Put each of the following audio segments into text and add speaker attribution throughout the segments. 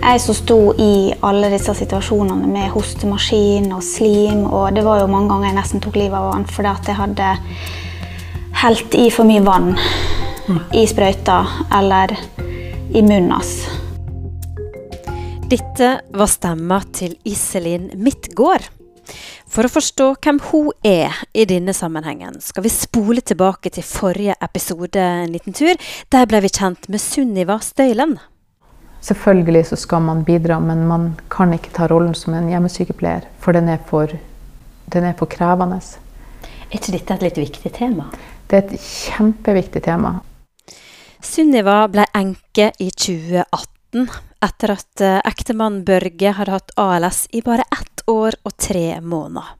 Speaker 1: Jeg som sto i alle disse situasjonene med hostemaskin og slim, og det var jo mange ganger jeg nesten tok livet av han fordi at jeg hadde helt i for mye vann i sprøyta eller i munnen hans.
Speaker 2: Dette var stemma til Iselin Midtgård. For å forstå hvem hun er i denne sammenhengen, skal vi spole tilbake til forrige episode en liten tur. Der ble vi kjent med Sunniva Støylen.
Speaker 3: Selvfølgelig så skal man bidra, men man kan ikke ta rollen som en hjemmesykepleier, for den er for, den er for krevende.
Speaker 2: Er ikke dette et litt viktig tema?
Speaker 3: Det er et kjempeviktig tema.
Speaker 2: Sunniva ble enke i 2018, etter at eh, ektemannen Børge hadde hatt ALS i bare ett år og tre måneder.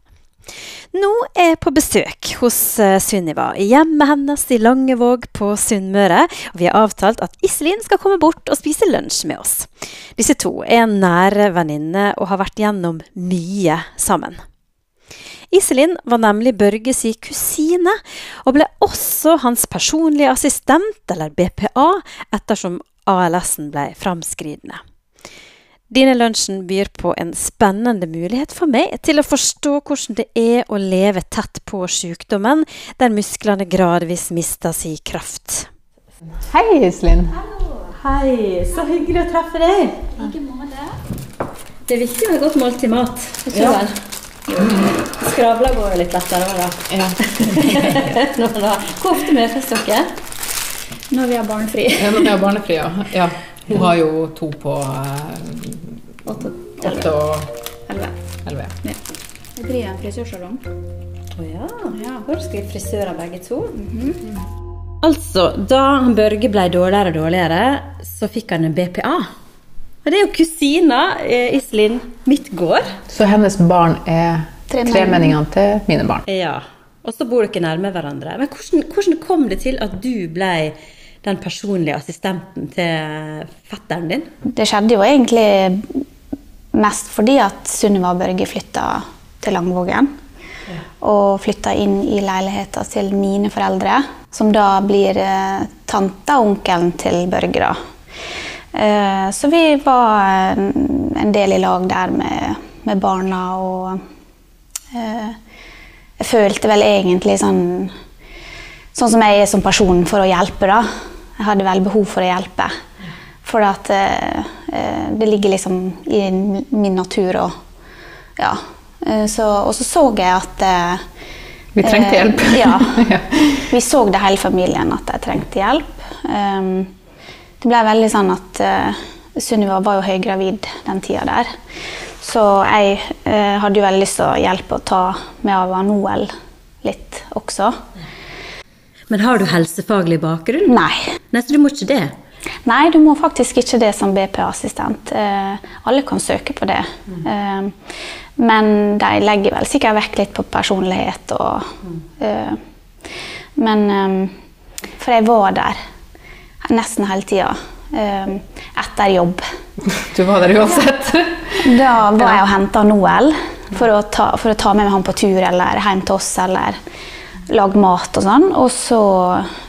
Speaker 2: Nå er jeg på besøk hos eh, Sunniva i hjemmet hennes i Langevåg på Sunnmøre. Vi har avtalt at Iselin skal komme bort og spise lunsj med oss. Disse to er nære venninner og har vært gjennom mye sammen. Iselin var nemlig Børge si kusine, og ble også hans personlige assistent, eller BPA, ettersom ALS-en ble framskridende. Denne lunsjen byr på en spennende mulighet for meg til å forstå hvordan det er å leve tett på sykdommen, der musklene gradvis mister sin kraft.
Speaker 3: Hei, Iselin.
Speaker 2: Hei, så hyggelig å treffe deg. Det er viktig med et godt måltid mat. Ikke
Speaker 3: Ja.
Speaker 2: Skravla går jo litt lettere òg, da.
Speaker 3: Ja.
Speaker 2: Nå da. Hvor ofte møtes dere?
Speaker 1: Når vi har barnefri.
Speaker 3: Ja, når vi har barnefri, ja. ja. Hun har jo to på eh,
Speaker 1: Åtte,
Speaker 3: og
Speaker 1: elleve.
Speaker 3: elleve.
Speaker 1: Jeg driver en frisørsalong.
Speaker 2: Å ja.
Speaker 1: Ja.
Speaker 2: Hvor skal vi frisører begge to? Altså, da Børge ble dårligere og dårligere, så fikk han en BPA. Og det er jo kusina eh, Iselin Midtgård.
Speaker 3: Så hennes barn er
Speaker 1: Tremenning.
Speaker 3: tremenningene til mine barn.
Speaker 2: Ja. Og så bor dere nærme hverandre. Men hvordan, hvordan kom det til at du ble den personlige assistenten til fetteren din?
Speaker 1: Det skjedde jo egentlig mest fordi at Sunniva og Børge flytta til Langvågen. Og flytta inn i leiligheta til mine foreldre, som da blir eh, tanta og onkelen til Børge. da. Eh, så vi var en, en del i lag der med, med barna og eh, Jeg følte vel egentlig sånn Sånn som jeg er som person for å hjelpe, da. Jeg hadde vel behov for å hjelpe. For at eh, eh, det ligger liksom i min natur og Ja. Eh, så, og så så jeg at eh,
Speaker 3: Vi trengte
Speaker 1: eh,
Speaker 3: hjelp.
Speaker 1: ja. Vi så det hele familien at jeg trengte hjelp. Um, det ble veldig sånn at uh, Sunniva var jo høygravid den tida der. Så jeg uh, hadde jo veldig lyst til å hjelpe å ta med av Noel litt også.
Speaker 2: Men har du helsefaglig bakgrunn?
Speaker 1: Nei.
Speaker 2: Nei, så du må ikke det?
Speaker 1: Nei, du må faktisk ikke det som BPA-assistent. Eh, alle kan søke på det. Eh, men de legger vel sikkert vekk litt på personlighet og eh, Men eh, For jeg var der nesten hele tida. Eh, etter jobb.
Speaker 3: Du var der uansett.
Speaker 1: Da var jeg og henta Noel for å, ta, for å ta med meg han på tur eller hjem til oss eller lage mat og sånn. Og så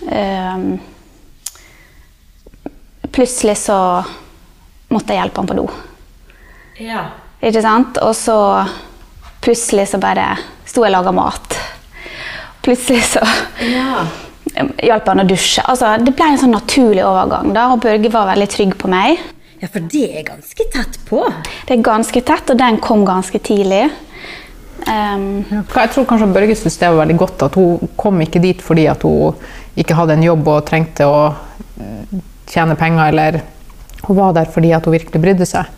Speaker 1: eh, Plutselig så måtte jeg hjelpe han på do.
Speaker 2: Ja.
Speaker 1: Ikke sant? Og så plutselig så bare sto jeg og laga mat. Plutselig så
Speaker 2: ja.
Speaker 1: hjalp han å dusje. Altså, det ble en sånn naturlig overgang, da, og Børge var veldig trygg på meg.
Speaker 2: Ja, for det er ganske tett på.
Speaker 1: Det er ganske tett, og den kom ganske tidlig. Um,
Speaker 3: Jeg tror kanskje Børge syntes det var veldig godt at hun kom ikke dit fordi at hun ikke hadde en jobb og trengte å eh, tjene penger, eller hun var der fordi at hun virkelig brydde seg.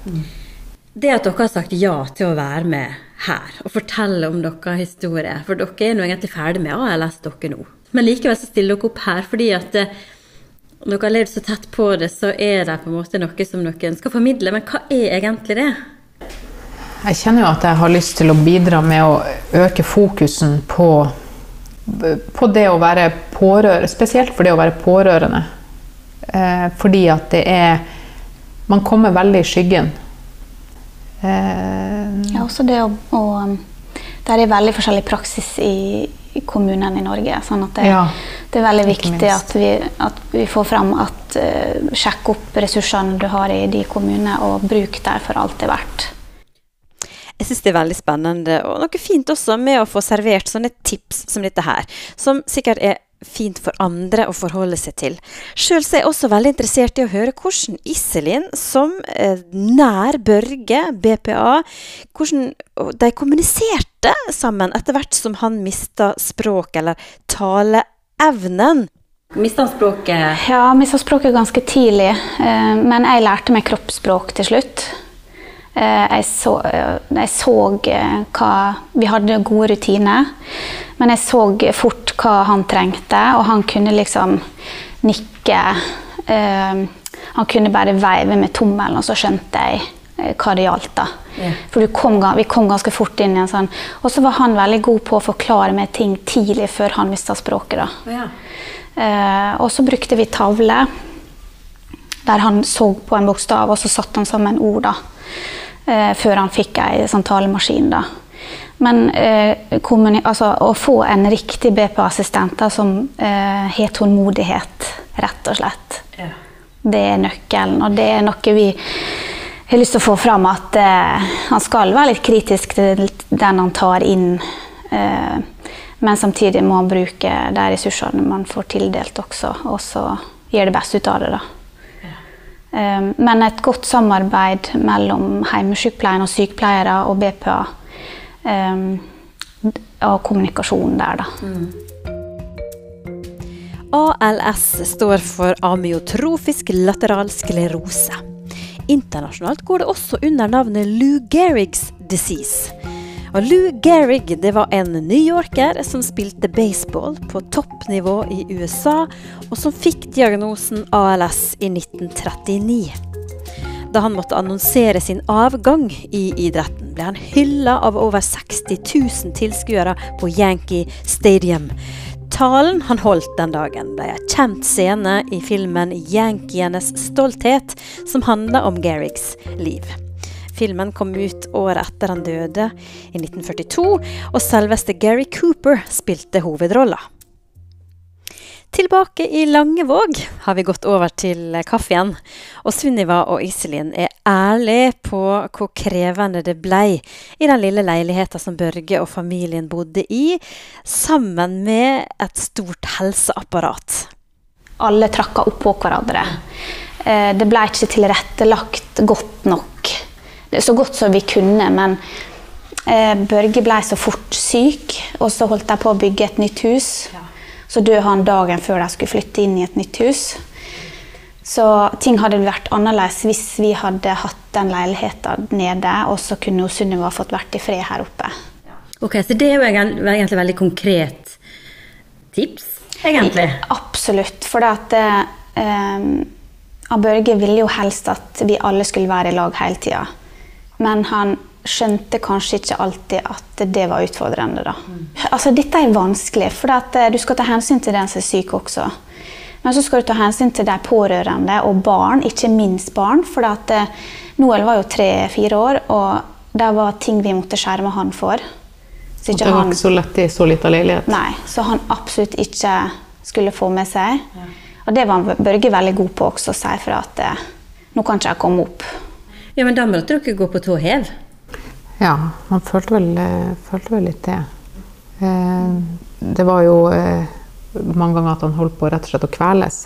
Speaker 2: Det at dere har sagt ja til å være med her og fortelle om deres historie, for dere er nå egentlig ferdig med ALS dere nå, men likevel så stiller dere opp her fordi at eh, når dere har levd så tett på det, så er det på en måte noe som dere skal formidle. Men hva er egentlig det?
Speaker 3: Jeg kjenner jo at jeg har lyst til å bidra med å øke fokusen på, på det å være pårørende, spesielt for det å være pårørende. Eh, fordi at det er Man kommer veldig i skyggen. Eh,
Speaker 1: ja, også det å, å Der er veldig forskjellig praksis i, kommunene i Norge. Sånn at det,
Speaker 3: Ja,
Speaker 1: det er veldig viktig at vi, at vi får fram at uh, sjekk opp ressursene du har i de kommunene, og bruk der for alt det er verdt.
Speaker 2: Jeg syns det er veldig spennende, og noe fint også med å få servert sånne tips som dette her, som sikkert er fint for andre å forholde seg til. Sjøl er jeg også veldig interessert i å høre hvordan Iselin, som eh, nær Børge, BPA, hvordan de kommuniserte sammen etter hvert som han mista språk eller taleevnen. Mista han språket
Speaker 1: Ja, mista språket ganske tidlig, eh, men jeg lærte meg kroppsspråk til slutt. Eh, jeg så, eh, jeg så eh, hva Vi hadde gode rutiner, men jeg så fort hva han trengte, og han kunne liksom nikke. han kunne bare veive med tommelen, og så skjønte jeg hva det gjaldt. da.
Speaker 2: Yeah.
Speaker 1: For du kom, vi kom ganske fort inn i en sånn Og så var han veldig god på å forklare meg ting tidlig før han mista språket. da. Eh, og så brukte vi tavle der han så på en bokstav, og så satte han sammen ord. da. Eh, før han fikk ei sånn talemaskin. da. Men eh, altså, å få en riktig BPA-assistent som eh, har tålmodighet, rett og slett,
Speaker 2: Ja.
Speaker 1: det er nøkkelen. Og det er noe vi har lyst til å få fram, at eh, han skal være litt kritisk til den han tar inn. Eh, men samtidig må han bruke de ressursene man får tildelt også, og så gjøre det beste ut av det. da. Eh, Men et godt samarbeid mellom hjemmesykepleien og sykepleiere og BPA eh, og kommunikasjon der, da.
Speaker 2: ALS står for amyotrofisk lateral sklerose. Internasjonalt går det også under navnet Lou Gehrig's disease. Og Lou Gehrig det var en newyorker som spilte baseball på toppnivå i USA, og som fikk diagnosen ALS i 1939. Da han måtte annonsere sin avgang i idretten, ble han hylla av over 60 000 tilskuere på Yankee Stadium. Talen han holdt den dagen, ble en kjent scene i filmen 'Yankienes stolthet', som handler om Garricks liv. Filmen kom ut året etter han døde, i 1942, og selveste Gary Cooper spilte hovedrolla. Tilbake i Langevåg har vi gått over til kaffen. Og Sunniva og Iselin er ærlige på hvor krevende det ble i den lille leiligheta som Børge og familien bodde i, sammen med et stort helseapparat.
Speaker 1: Alle trakka oppå hverandre. Eh, Det ble ikke tilrettelagt godt nok. Så godt som vi kunne, men eh, Børge ble så fort syk, og så holdt de på å bygge et nytt hus. Så døde han dagen før de skulle flytte inn i et nytt hus. Så ting hadde vært annerledes hvis vi hadde hatt den leiligheten nede, og så kunne Sunniva fått vært i fred her oppe.
Speaker 4: Ok, Så det er jo egen- egentlig veldig konkret tips, egentlig.
Speaker 1: Absolutt. For det at eh, Børge ville jo helst at vi alle skulle være i lag hele tida. Men han skjønte kanskje ikke alltid at det var utfordrende. da. Altså, Dette er vanskelig, for eh, du skal ta hensyn til den som er syk også. Men så skal du ta hensyn til de pårørende og barn, ikke minst barn. For eh, Noel var jo tre-fire år, og det var ting vi måtte skjerme han for. Så
Speaker 3: Det var
Speaker 1: han...
Speaker 3: ikke så lett i så lita leilighet.
Speaker 1: Nei, så han absolutt ikke skulle få med seg. Og det var Børge veldig god på også, å si fra at eh, nå kan ikke jeg komme opp.
Speaker 4: Ja, men da måtte dere gå på tå hev.
Speaker 3: Ja, han følte vel, følte vel litt det. Eh, Det var jo eh, mange ganger at han holdt på rett og slett å kveles.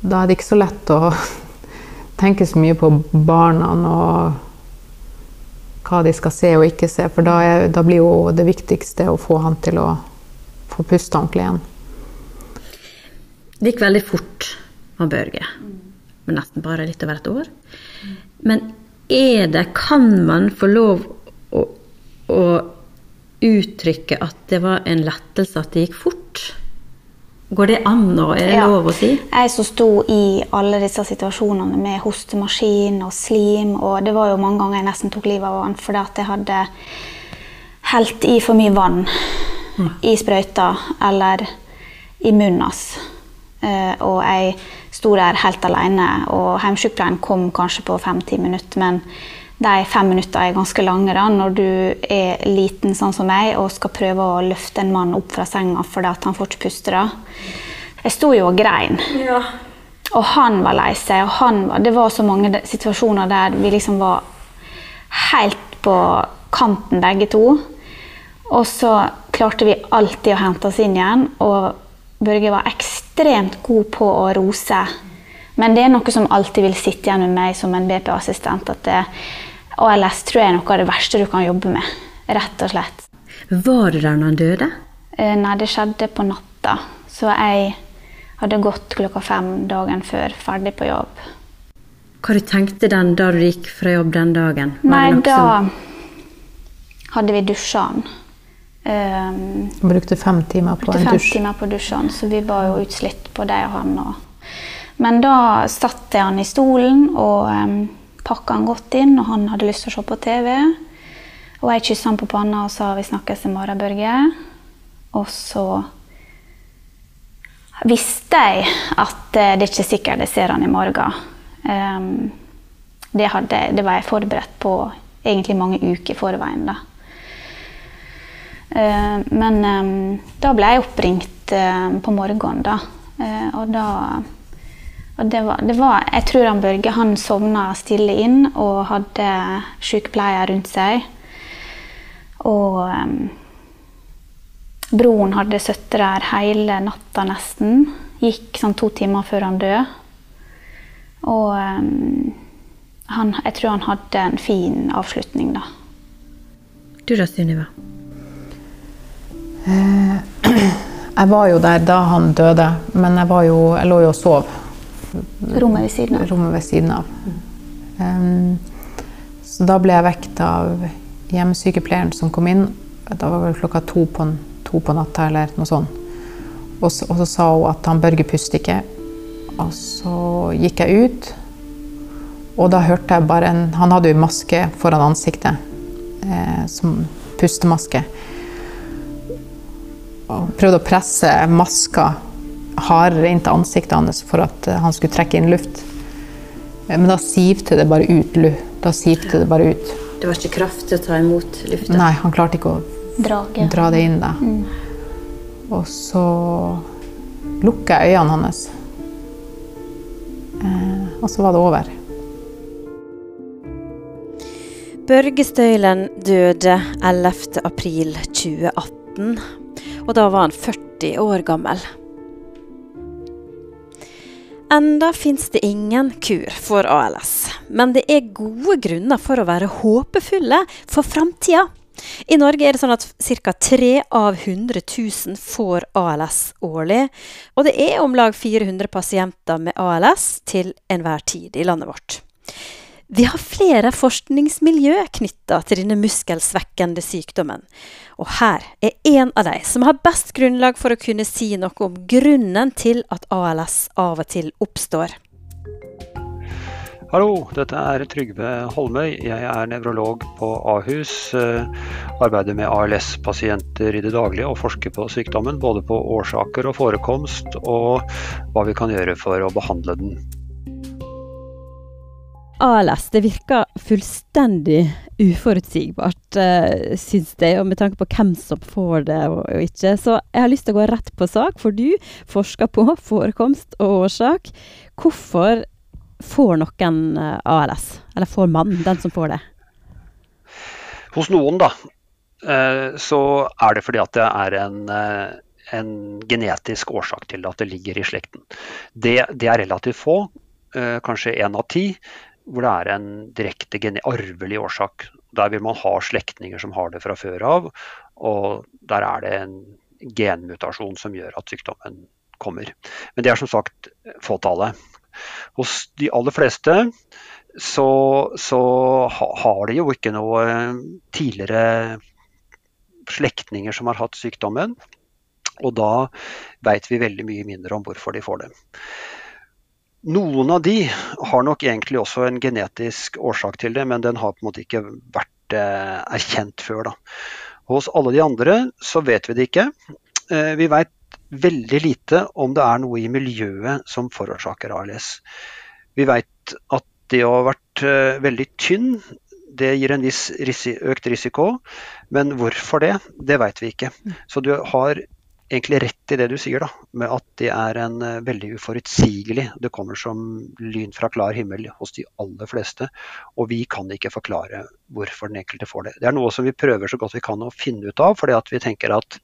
Speaker 3: Da er det ikke så lett å tenke så mye på barna og hva de skal se og ikke se, for da, er, da blir jo det viktigste å få han til å få puste ordentlig igjen.
Speaker 4: Det gikk veldig fort med Børge. Men nesten bare litt over et år. Men er det Kan man få lov å, å uttrykke at det var en lettelse at det gikk fort? Går det an, nå? er det
Speaker 1: Ja.
Speaker 4: lov å si?
Speaker 1: Jeg som sto i alle disse situasjonene med hostemaskin og slim, og det var jo mange ganger jeg nesten tok livet av han fordi at jeg hadde helt i for mye vann i sprøyta eller i munnen hans. Eh, og jeg sto der helt alene, og hjemmesykepleien kom kanskje på fem-ti minutter, men de fem minuttene er ganske lange da, når du er liten sånn som meg og skal prøve å løfte en mann opp fra senga fordi han får ikke puste. da. Jeg sto jo og grein. Og han var lei seg. og han var, Det var så mange situasjoner der vi liksom var helt på kanten begge to. Og så klarte vi alltid å hente oss inn igjen. Og Børge var ekstremt god på å rose. Men det er noe som alltid vil sitte igjen med meg som en BP-assistent. At det, ALS tror jeg er noe av det verste du kan jobbe med. Rett og slett.
Speaker 4: Var du der når han døde?
Speaker 1: Eh, Nei, det skjedde på natta. Så jeg hadde gått klokka fem dagen før, ferdig på jobb.
Speaker 4: Hva du tenkte du da du gikk fra jobb den dagen? Var
Speaker 1: Nei, da hadde vi dusja han. Um,
Speaker 3: brukte fem timer på en
Speaker 1: fem
Speaker 3: dusj.
Speaker 1: timer på dusjen, så vi var jo utslitt på det han. Og. Men da satte jeg han i stolen og um, pakka han godt inn, og han hadde lyst til å se på TV. Og jeg kyssa han på panna og sa 'vi snakkes i morgen, Børge'. Og så visste jeg at uh, det er ikke sikkert jeg ser han i morgen. Um, det, hadde, det var jeg forberedt på egentlig mange uker i forveien. da. Eh, men da ble jeg oppringt på morgenen, da. Eh, og da og det var, det var, jeg tror han Børge han sovna stille inn og hadde sykepleier rundt seg. Og um, broren hadde sittet der hele natta nesten. Gikk sånn to timer før han døde. Og um, han, jeg tror han hadde en fin avslutning, da.
Speaker 4: Du da, Sunniva?
Speaker 3: Jeg var jo der da han døde, men jeg, var jo, jeg lå jo og sov.
Speaker 1: Rommet ved siden av.
Speaker 3: Rommet ved siden av. Um, så da ble jeg vekt av hjemmesykepleieren som kom inn. Da var vel klokka to på, to på natta eller noe sånt. Og så, og så sa hun at han Børge puster ikke. Og så gikk jeg ut, og da hørte jeg bare en Han hadde jo maske foran ansiktet, eh, som pustemaske. Og prøvde å presse maska hardere inn til ansiktet hans for at eh, han skulle trekke inn luft. Eh, Men da sivte det bare ut. lu- Da sivte det bare ut.
Speaker 4: Det var ikke kraft til å ta imot lufta?
Speaker 3: Nei, han klarte ikke å
Speaker 1: Drage.
Speaker 3: dra det inn da. Og så lukka jeg øynene hans. Eh, og så var det over.
Speaker 2: Børge Støylen døde 11. april 2018, og da var han 40 år gammel. Enda fins det ingen kur for ALS, men det er gode grunner for å være håpefulle for framtida. I Norge er det sånn at ca. 3 av 100 000 får ALS årlig, og det er om lag 400 pasienter med ALS til enhver tid i landet vårt. Vi har flere forskningsmiljø knytta til denne muskelsvekkende sykdommen. Og her er en av de som har best grunnlag for å kunne si noe om grunnen til at ALS av og til oppstår.
Speaker 5: Hallo, dette er Trygve Holmøy. Jeg er nevrolog på Ahus. eh, Arbeider med ALS-pasienter i det daglige og forsker på sykdommen. Både på årsaker og forekomst, og hva vi kan gjøre for å behandle den.
Speaker 6: ALS det virker fullstendig uforutsigbart, uh, syns jeg, og med tanke på hvem som får det og, og ikke. Så jeg har lyst til å gå rett på sak, for du forsker på forekomst og årsak. Hvorfor får noen eh, ALS? Eller får man, den som får det?
Speaker 5: Hos noen, da, uh, så er det fordi at det er en, uh, en genetisk årsak til at det ligger i slekten. Det, det er relativt få, eh, kanskje én av ti, hvor det er en direkte arvelig årsak. Der vil man ha slektninger som har det fra før av, og der er det en genmutasjon som gjør at sykdommen kommer. Men det er som sagt fåtallet. Hos de aller fleste så, så ha- har de jo ikke noe eh, tidligere slektninger som har hatt sykdommen. Og da veit vi veldig mye mindre om hvorfor de får det. Noen av de har nok egentlig også en genetisk årsak til det, men den har på en måte ikke vært eh, erkjent før. Da. Hos alle de andre så vet vi det ikke. Eh, vi veit veldig lite om det er noe i miljøet som forårsaker ALS. Vi veit at det å ha vært eh, veldig tynn, Det gir en viss risi økt risiko, men hvorfor det, det vet vi ikke. Så du har egentlig rett i det du sier, da, med at det er en uh, veldig uforutsigelig. Det kommer som lyn fra klar himmel hos de aller fleste, og vi kan ikke forklare hvorfor den enkelte får det. Det er noe som vi prøver så godt vi kan å finne ut av, fordi at vi tenker at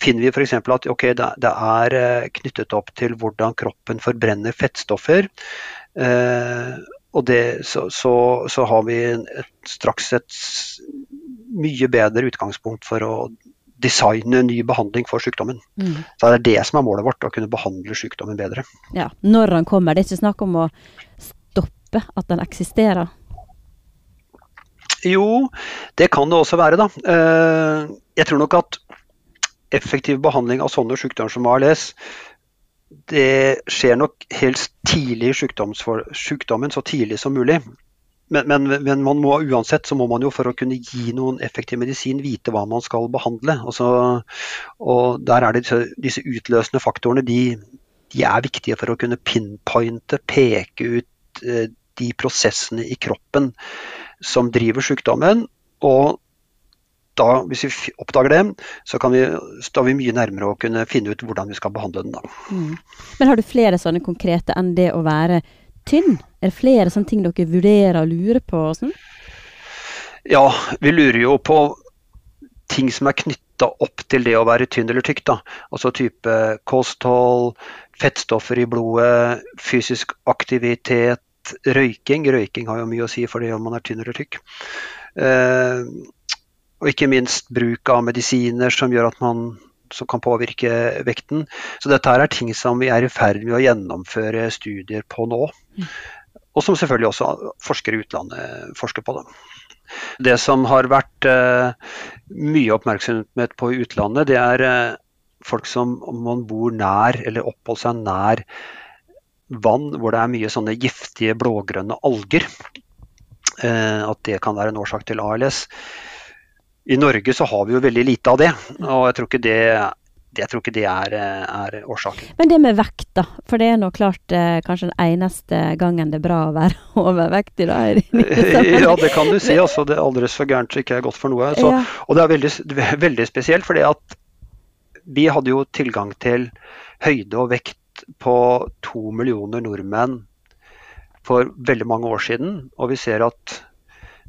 Speaker 5: finner vi f.eks. at okay, det, er uh, knyttet opp til hvordan kroppen forbrenner fettstoffer, uh, og det, så, så, så, har vi straks et mye bedre utgangspunkt for å designe ny behandling for sykdommen. Mm. Så Det er det som er målet vårt, å kunne behandle sykdommen bedre.
Speaker 6: Ja, Når den kommer. Det er ikke snakk om å stoppe at den eksisterer?
Speaker 5: Jo, det kan det også være, da. Eh, jeg tror nok at effektiv behandling av sånne sykdommer som ALS, det skjer nok helst tidlig i sykdommen, så tidlig som mulig. Men, men, men, man må uansett så må man jo for å kunne gi noen effektiv medisin vite hva man skal behandle. Altså, og der er det disse, disse utløsende faktorene de, de, er viktige for å kunne pinpointe, peke ut eh, de prosessene i kroppen som driver sykdommen. Og da, hvis vi oppdager det, så kan vi, står vi mye nærmere å kunne finne ut hvordan vi skal behandle den. Mm.
Speaker 6: Men har du flere sånne konkrete enn det å være tynn? Er det flere sånne ting dere vurderer og lurer på? Sånn?
Speaker 5: Ja, vi lurer jo på ting som er knytta opp til det å være tynn eller tykk. Da. Altså type kosthold, fettstoffer i blodet, fysisk aktivitet, røyking. Røyking har jo mye å si for det om man er tynn eller tykk. Eh, og ikke minst bruk av medisiner som gjør at man som kan påvirke vekten. Så dette her er ting som vi er i ferd med å gjennomføre studier på nå. Og som selvfølgelig også forskere i utlandet forsker på. Det. det som har vært uh, mye oppmerksomhet på i utlandet, det er uh, folk som om man bor nær eller oppholder seg nær vann hvor det er mye sånne giftige blågrønne alger. Uh, at det kan være en årsak til ALS. I Norge så har vi jo veldig lite av det, og jeg tror ikke det, jeg tror ikke det er, er, årsaken.
Speaker 6: Men det med vekt, da. For det er nå klart eh, kanskje den eneste gangen det er bra å være overvektig, da?
Speaker 5: ja, det kan du si. Altså, det er aldri så gærent så ikke er godt for noe. Så, ja. Og det er veldig, veldig spesielt, fordi at vi hadde jo tilgang til høyde og vekt på to millioner nordmenn for veldig mange år siden. Og vi ser at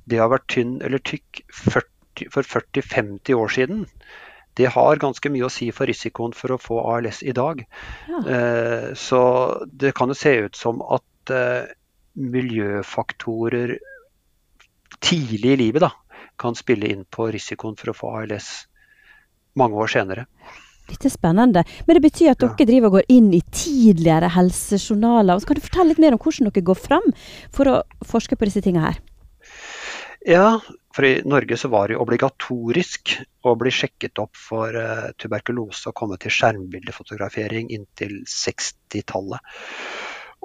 Speaker 5: det har vært tynn eller tykk 40 for 40-50 år siden, det har ganske mye å si for risikoen for å få ALS i dag. Ja. Eh, så det kan jo se ut som at eh, miljøfaktorer tidlig i livet da, kan spille inn på risikoen for å få ALS mange år senere.
Speaker 6: Dette er spennende. Men det betyr at dere ja. driver og går inn i tidligere helsejournaler. Og så kan du fortelle litt mer om hvordan dere går fram for å forske på disse tingene her?
Speaker 5: Ja, for i Norge så var det jo obligatorisk å bli sjekket opp for uh, tuberkulose og komme til skjermbildefotografering inntil 60-tallet.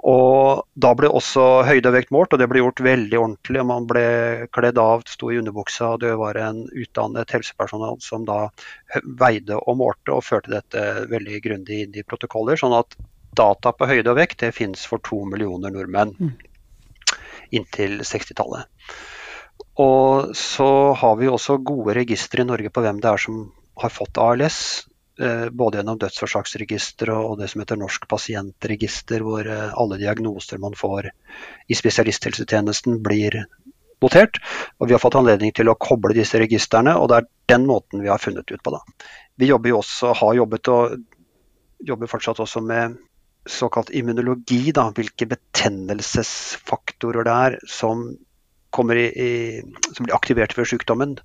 Speaker 5: Og Da ble også høyde og vekt målt, og det ble gjort veldig ordentlig. Man ble kledd av, sto i underbuksa, og det var en utdannet helsepersonell som da veide og målte og førte dette veldig grundig inn i protokoller. Sånn at data på høyde og vekt det finnes for to millioner nordmenn mm. inntil 60-tallet. Og så har vi også gode registre i Norge på hvem det er som har fått ALS. Eh, både gjennom dødsårsaksregisteret og det som heter Norsk pasientregister, hvor eh, alle diagnoser man får i spesialisthelsetjenesten blir notert. Og vi har fått anledning til å koble disse registrene, og det er den måten vi har funnet ut på. Da. Vi jobber jo også, har jobbet og jobber fortsatt også med såkalt immunologi, da, hvilke betennelsesfaktorer det er som i, i, som blir aktivert ved sykdommen.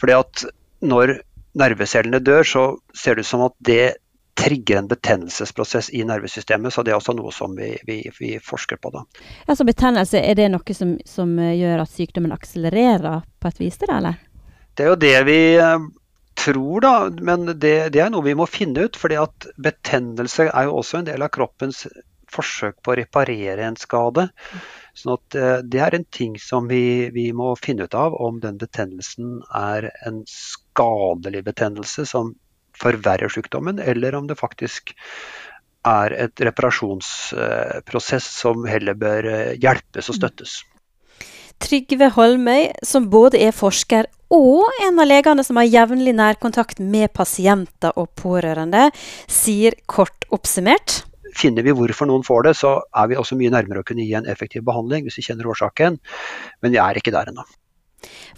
Speaker 5: Fordi at når nervecellene dør, så ser det ut som at det trigger en betennelsesprosess i nervesystemet. Så det er også noe som vi, vi, vi forsker på. Da.
Speaker 6: Ja, så betennelse, er det noe som, som, gjør at sykdommen akselererer på et vis, det, eller?
Speaker 5: Det er jo det vi eh, tror, da. Men det, det er noe vi må finne ut. fordi at betennelse er jo også en del av kroppens forsøk på å reparere en skade. Sånn at eh, Det er en ting som vi, vi, må finne ut av, om den betennelsen er en skadelig betennelse som forverrer sykdommen, eller om det faktisk er et reparasjonsprosess som heller bør eh, hjelpes og støttes.
Speaker 2: Trygve Holmøy, som både er forsker og en av legene som har jevnlig nærkontakt med pasienter og pårørende, sier kort oppsummert
Speaker 5: Finner vi hvorfor noen får det, så er vi også mye nærmere å kunne gi en effektiv behandling hvis vi kjenner årsaken, men vi er ikke der ennå.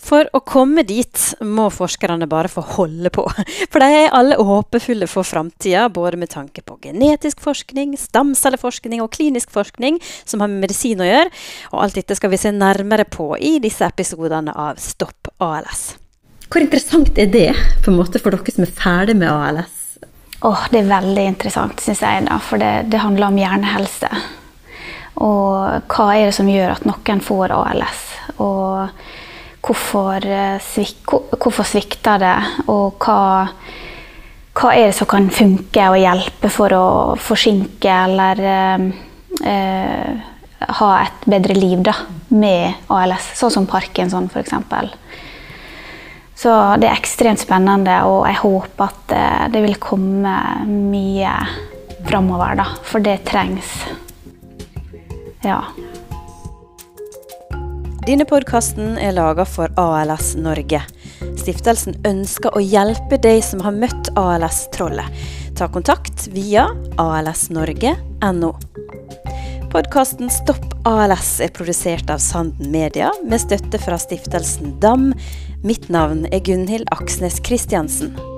Speaker 2: For å komme dit må forskerne bare få holde på. For de er alle håpefulle for framtida, både med tanke på genetisk forskning, stamcelleforskning og klinisk forskning som har med medisin å gjøre. Og alt dette skal vi se nærmere på i disse episodene av Stopp ALS.
Speaker 4: Hvor interessant er det på en måte for dere som er ferdig med ALS?
Speaker 1: Oh, det er veldig interessant, syns jeg, da, for det, det handler om hjernehelse. Og hva er det som gjør at noen får ALS? Og hvorfor, eh, svik, hvorfor svikter det, og hva, hva, er det som kan funke og hjelpe for å forsinke eller eh, eh ha et bedre liv da, med ALS, sånn som parkinson f.eks. Så det er ekstremt spennende, og jeg håper at eh, det vil komme mye framover, da. For det trengs. Ja.
Speaker 2: Denne podkasten er laga for ALS Norge. Stiftelsen ønsker å hjelpe de som har møtt ALS-trollet. Ta kontakt via alsnorge.no. Podkasten Stopp ALS er produsert av Sanden Media med støtte fra stiftelsen DAM. Mitt navn er Gunhild Aksnes Kristiansen.